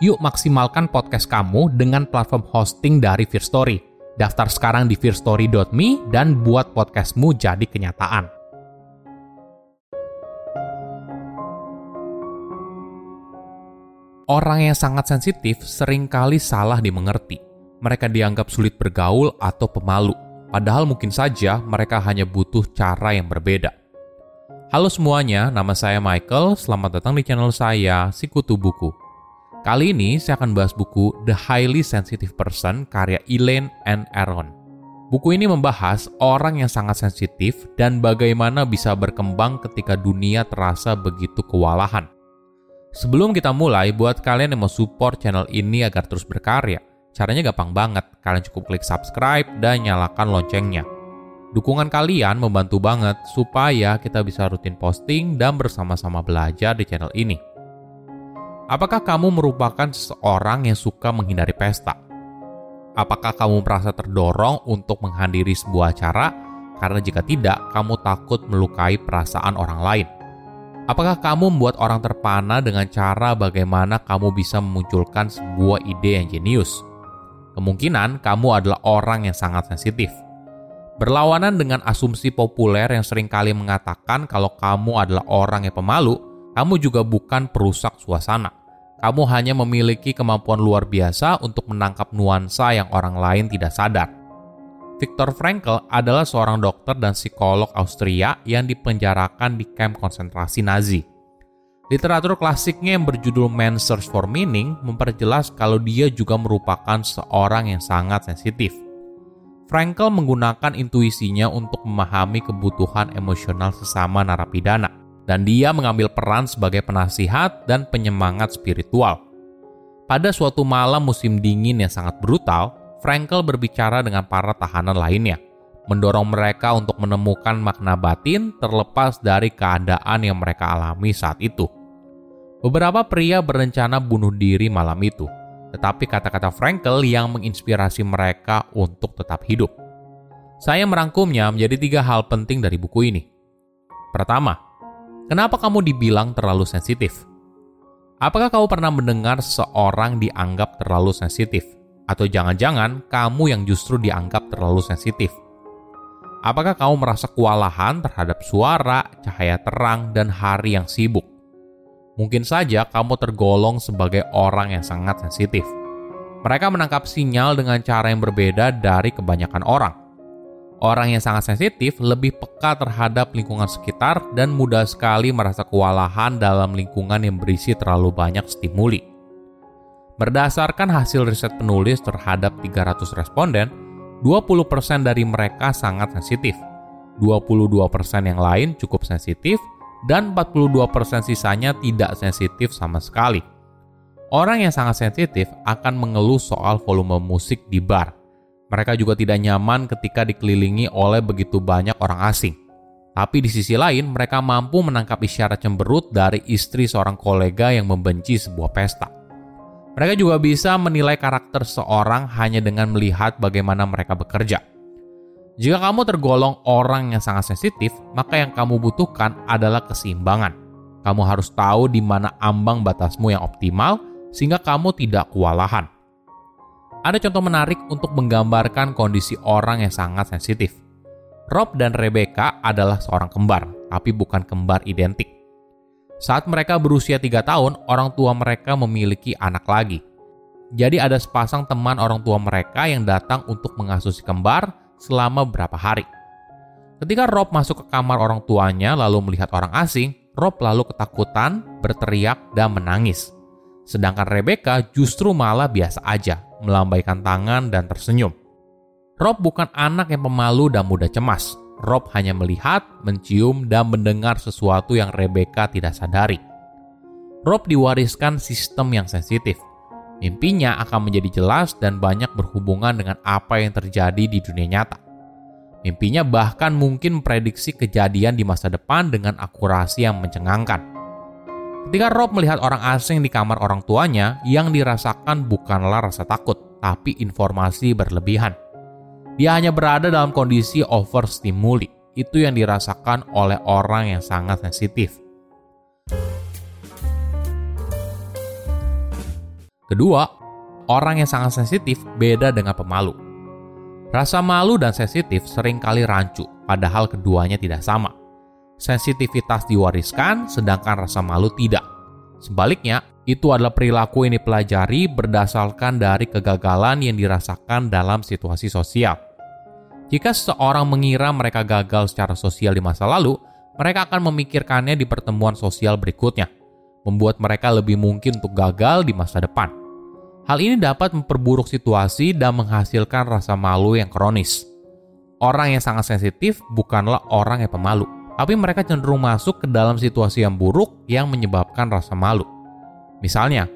Yuk maksimalkan podcast kamu dengan platform hosting dari Fear Story. Daftar sekarang di fearstory.me dan buat podcastmu jadi kenyataan. Orang yang sangat sensitif sering kali salah dimengerti. Mereka dianggap sulit bergaul atau pemalu, padahal mungkin saja mereka hanya butuh cara yang berbeda. Halo semuanya, nama saya Michael. Selamat datang di channel saya, Sikutu Buku. Kali ini saya akan bahas buku The Highly Sensitive Person karya Elaine and Aaron. Buku ini membahas orang yang sangat sensitif dan bagaimana bisa berkembang ketika dunia terasa begitu kewalahan. Sebelum kita mulai, buat kalian yang mau support channel ini agar terus berkarya, caranya gampang banget. Kalian cukup klik subscribe dan nyalakan loncengnya. Dukungan kalian membantu banget supaya kita bisa rutin posting dan bersama-sama belajar di channel ini. Apakah kamu merupakan seseorang yang suka menghindari pesta? Apakah kamu merasa terdorong untuk menghadiri sebuah acara karena jika tidak, kamu takut melukai perasaan orang lain? Apakah kamu membuat orang terpana dengan cara bagaimana kamu bisa memunculkan sebuah ide yang jenius? Kemungkinan kamu adalah orang yang sangat sensitif. Berlawanan dengan asumsi populer yang sering kali mengatakan kalau kamu adalah orang yang pemalu, kamu juga bukan perusak suasana. Kamu hanya memiliki kemampuan luar biasa untuk menangkap nuansa yang orang lain tidak sadar. Viktor Frankl adalah seorang dokter dan psikolog Austria yang dipenjarakan di kamp konsentrasi Nazi. Literatur klasiknya yang berjudul Man's Search for Meaning memperjelas kalau dia juga merupakan seorang yang sangat sensitif. Frankl menggunakan intuisinya untuk memahami kebutuhan emosional sesama narapidana, dan dia mengambil peran sebagai penasihat dan penyemangat spiritual. Pada suatu malam musim dingin yang sangat brutal, Frankel berbicara dengan para tahanan lainnya, mendorong mereka untuk menemukan makna batin terlepas dari keadaan yang mereka alami saat itu. Beberapa pria berencana bunuh diri malam itu, tetapi kata-kata Frankel yang menginspirasi mereka untuk tetap hidup. Saya merangkumnya menjadi tiga hal penting dari buku ini. Pertama, kenapa kamu dibilang terlalu sensitif? Apakah kamu pernah mendengar seorang dianggap terlalu sensitif? Atau jangan-jangan kamu yang justru dianggap terlalu sensitif? Apakah kamu merasa kewalahan terhadap suara, cahaya terang, dan hari yang sibuk? Mungkin saja kamu tergolong sebagai orang yang sangat sensitif. Mereka menangkap sinyal dengan cara yang berbeda dari kebanyakan orang. Orang yang sangat sensitif lebih peka terhadap lingkungan sekitar dan mudah sekali merasa kewalahan dalam lingkungan yang berisi terlalu banyak stimuli. Berdasarkan hasil riset penulis terhadap 300 responden, 20% dari mereka sangat sensitif, 22% yang lain cukup sensitif, dan 42% sisanya tidak sensitif sama sekali. Orang yang sangat sensitif akan mengeluh soal volume musik di bar. Mereka juga tidak nyaman ketika dikelilingi oleh begitu banyak orang asing. Tapi di sisi lain, mereka mampu menangkap isyarat cemberut dari istri seorang kolega yang membenci sebuah pesta. Mereka juga bisa menilai karakter seorang hanya dengan melihat bagaimana mereka bekerja. Jika kamu tergolong orang yang sangat sensitif, maka yang kamu butuhkan adalah keseimbangan. Kamu harus tahu di mana ambang batasmu yang optimal sehingga kamu tidak kewalahan. Ada contoh menarik untuk menggambarkan kondisi orang yang sangat sensitif. Rob dan Rebecca adalah seorang kembar, tapi bukan kembar identik. Saat mereka berusia tiga tahun, orang tua mereka memiliki anak lagi. Jadi ada sepasang teman orang tua mereka yang datang untuk mengasuh si kembar selama beberapa hari. Ketika Rob masuk ke kamar orang tuanya lalu melihat orang asing, Rob lalu ketakutan, berteriak, dan menangis. Sedangkan Rebecca justru malah biasa aja, melambaikan tangan dan tersenyum. Rob bukan anak yang pemalu dan mudah cemas. Rob hanya melihat, mencium, dan mendengar sesuatu yang Rebecca tidak sadari. Rob diwariskan sistem yang sensitif, Mimpinya akan menjadi jelas dan banyak berhubungan dengan apa yang terjadi di dunia nyata. Mimpinya bahkan mungkin memprediksi kejadian di masa depan dengan akurasi yang mencengangkan. Ketika Rob melihat orang asing di kamar orang tuanya, yang dirasakan bukanlah rasa takut, tapi informasi berlebihan. Dia hanya berada dalam kondisi overstimuli. Itu yang dirasakan oleh orang yang sangat sensitif. Kedua, orang yang sangat sensitif beda dengan pemalu. Rasa malu dan sensitif sering kali rancu, padahal keduanya tidak sama. Sensitivitas diwariskan, sedangkan rasa malu tidak. Sebaliknya, itu adalah perilaku yang dipelajari berdasarkan dari kegagalan yang dirasakan dalam situasi sosial. Jika seseorang mengira mereka gagal secara sosial di masa lalu, mereka akan memikirkannya di pertemuan sosial berikutnya, membuat mereka lebih mungkin untuk gagal di masa depan. Hal ini dapat memperburuk situasi dan menghasilkan rasa malu yang kronis. Orang yang sangat sensitif bukanlah orang yang pemalu, tapi mereka cenderung masuk ke dalam situasi yang buruk yang menyebabkan rasa malu. Misalnya,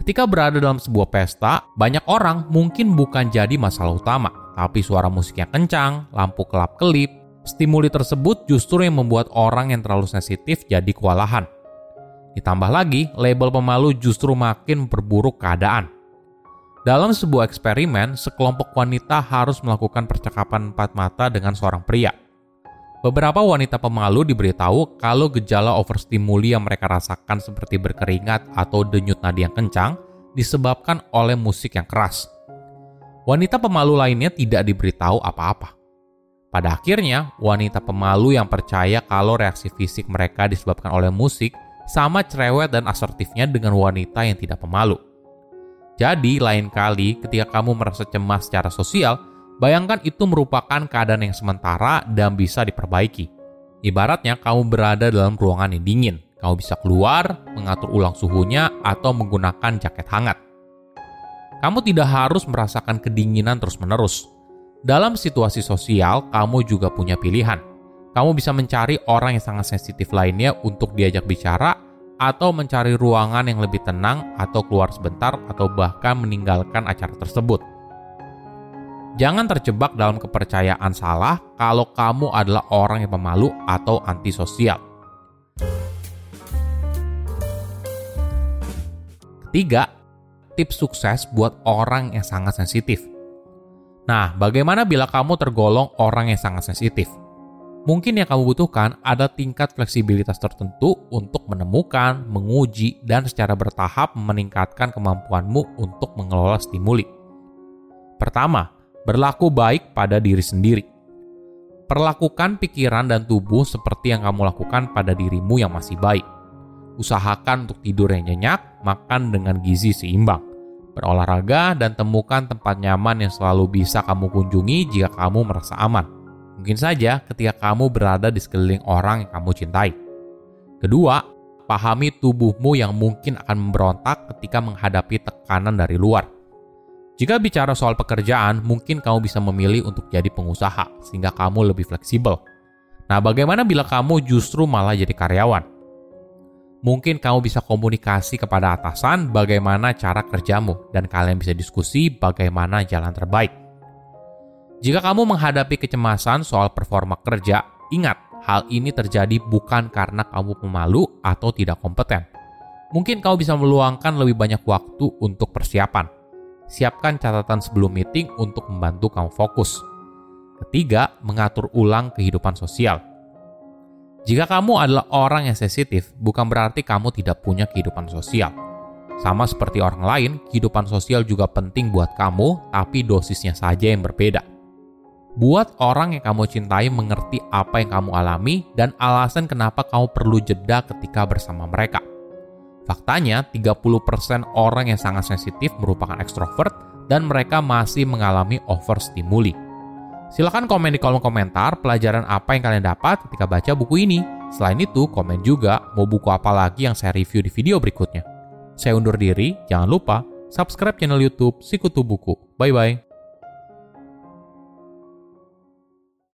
ketika berada dalam sebuah pesta, banyak orang mungkin bukan jadi masalah utama, tapi suara musik yang kencang, lampu kelap-kelip, stimuli tersebut justru yang membuat orang yang terlalu sensitif jadi kewalahan. Ditambah lagi, label pemalu justru makin memperburuk keadaan. Dalam sebuah eksperimen, sekelompok wanita harus melakukan percakapan empat mata dengan seorang pria. Beberapa wanita pemalu diberitahu kalau gejala overstimuli yang mereka rasakan seperti berkeringat atau denyut nadi yang kencang disebabkan oleh musik yang keras. Wanita pemalu lainnya tidak diberitahu apa-apa. Pada akhirnya, wanita pemalu yang percaya kalau reaksi fisik mereka disebabkan oleh musik sama cerewet dan asertifnya dengan wanita yang tidak pemalu. Jadi, lain kali ketika kamu merasa cemas secara sosial, bayangkan itu merupakan keadaan yang sementara dan bisa diperbaiki. Ibaratnya kamu berada dalam ruangan yang dingin. Kamu bisa keluar, mengatur ulang suhunya, atau menggunakan jaket hangat. Kamu tidak harus merasakan kedinginan terus-menerus. Dalam situasi sosial, kamu juga punya pilihan. Kamu bisa mencari orang yang sangat sensitif lainnya untuk diajak bicara atau mencari ruangan yang lebih tenang atau keluar sebentar atau bahkan meninggalkan acara tersebut. Jangan terjebak dalam kepercayaan salah kalau kamu adalah orang yang pemalu atau antisosial. Ketiga, tips sukses buat orang yang sangat sensitif. Nah, bagaimana bila kamu tergolong orang yang sangat sensitif? Mungkin yang kamu butuhkan ada tingkat fleksibilitas tertentu untuk menemukan, menguji, dan secara bertahap meningkatkan kemampuanmu untuk mengelola stimuli. Pertama, berlaku baik pada diri sendiri. Perlakukan pikiran dan tubuh seperti yang kamu lakukan pada dirimu yang masih baik. Usahakan untuk tidur yang nyenyak, makan dengan gizi seimbang, berolahraga, dan temukan tempat nyaman yang selalu bisa kamu kunjungi jika kamu merasa aman Mungkin saja ketika kamu berada di sekeliling orang yang kamu cintai. Kedua, pahami tubuhmu yang mungkin akan memberontak ketika menghadapi tekanan dari luar. Jika bicara soal pekerjaan, mungkin kamu bisa memilih untuk jadi pengusaha sehingga kamu lebih fleksibel. Nah, bagaimana bila kamu justru malah jadi karyawan? Mungkin kamu bisa komunikasi kepada atasan bagaimana cara kerjamu dan kalian bisa diskusi bagaimana jalan terbaik. Jika kamu menghadapi kecemasan soal performa kerja, ingat hal ini terjadi bukan karena kamu pemalu atau tidak kompeten. Mungkin kamu bisa meluangkan lebih banyak waktu untuk persiapan. Siapkan catatan sebelum meeting untuk membantu kamu fokus. Ketiga, mengatur ulang kehidupan sosial. Jika kamu adalah orang yang sensitif, bukan berarti kamu tidak punya kehidupan sosial. Sama seperti orang lain, kehidupan sosial juga penting buat kamu, tapi dosisnya saja yang berbeda. Buat orang yang kamu cintai mengerti apa yang kamu alami dan alasan kenapa kamu perlu jeda ketika bersama mereka. Faktanya, 30% orang yang sangat sensitif merupakan ekstrovert dan mereka masih mengalami overstimuli. Silahkan komen di kolom komentar pelajaran apa yang kalian dapat ketika baca buku ini. Selain itu, komen juga mau buku apa lagi yang saya review di video berikutnya. Saya undur diri, jangan lupa subscribe channel YouTube Sikutu Buku. Bye-bye.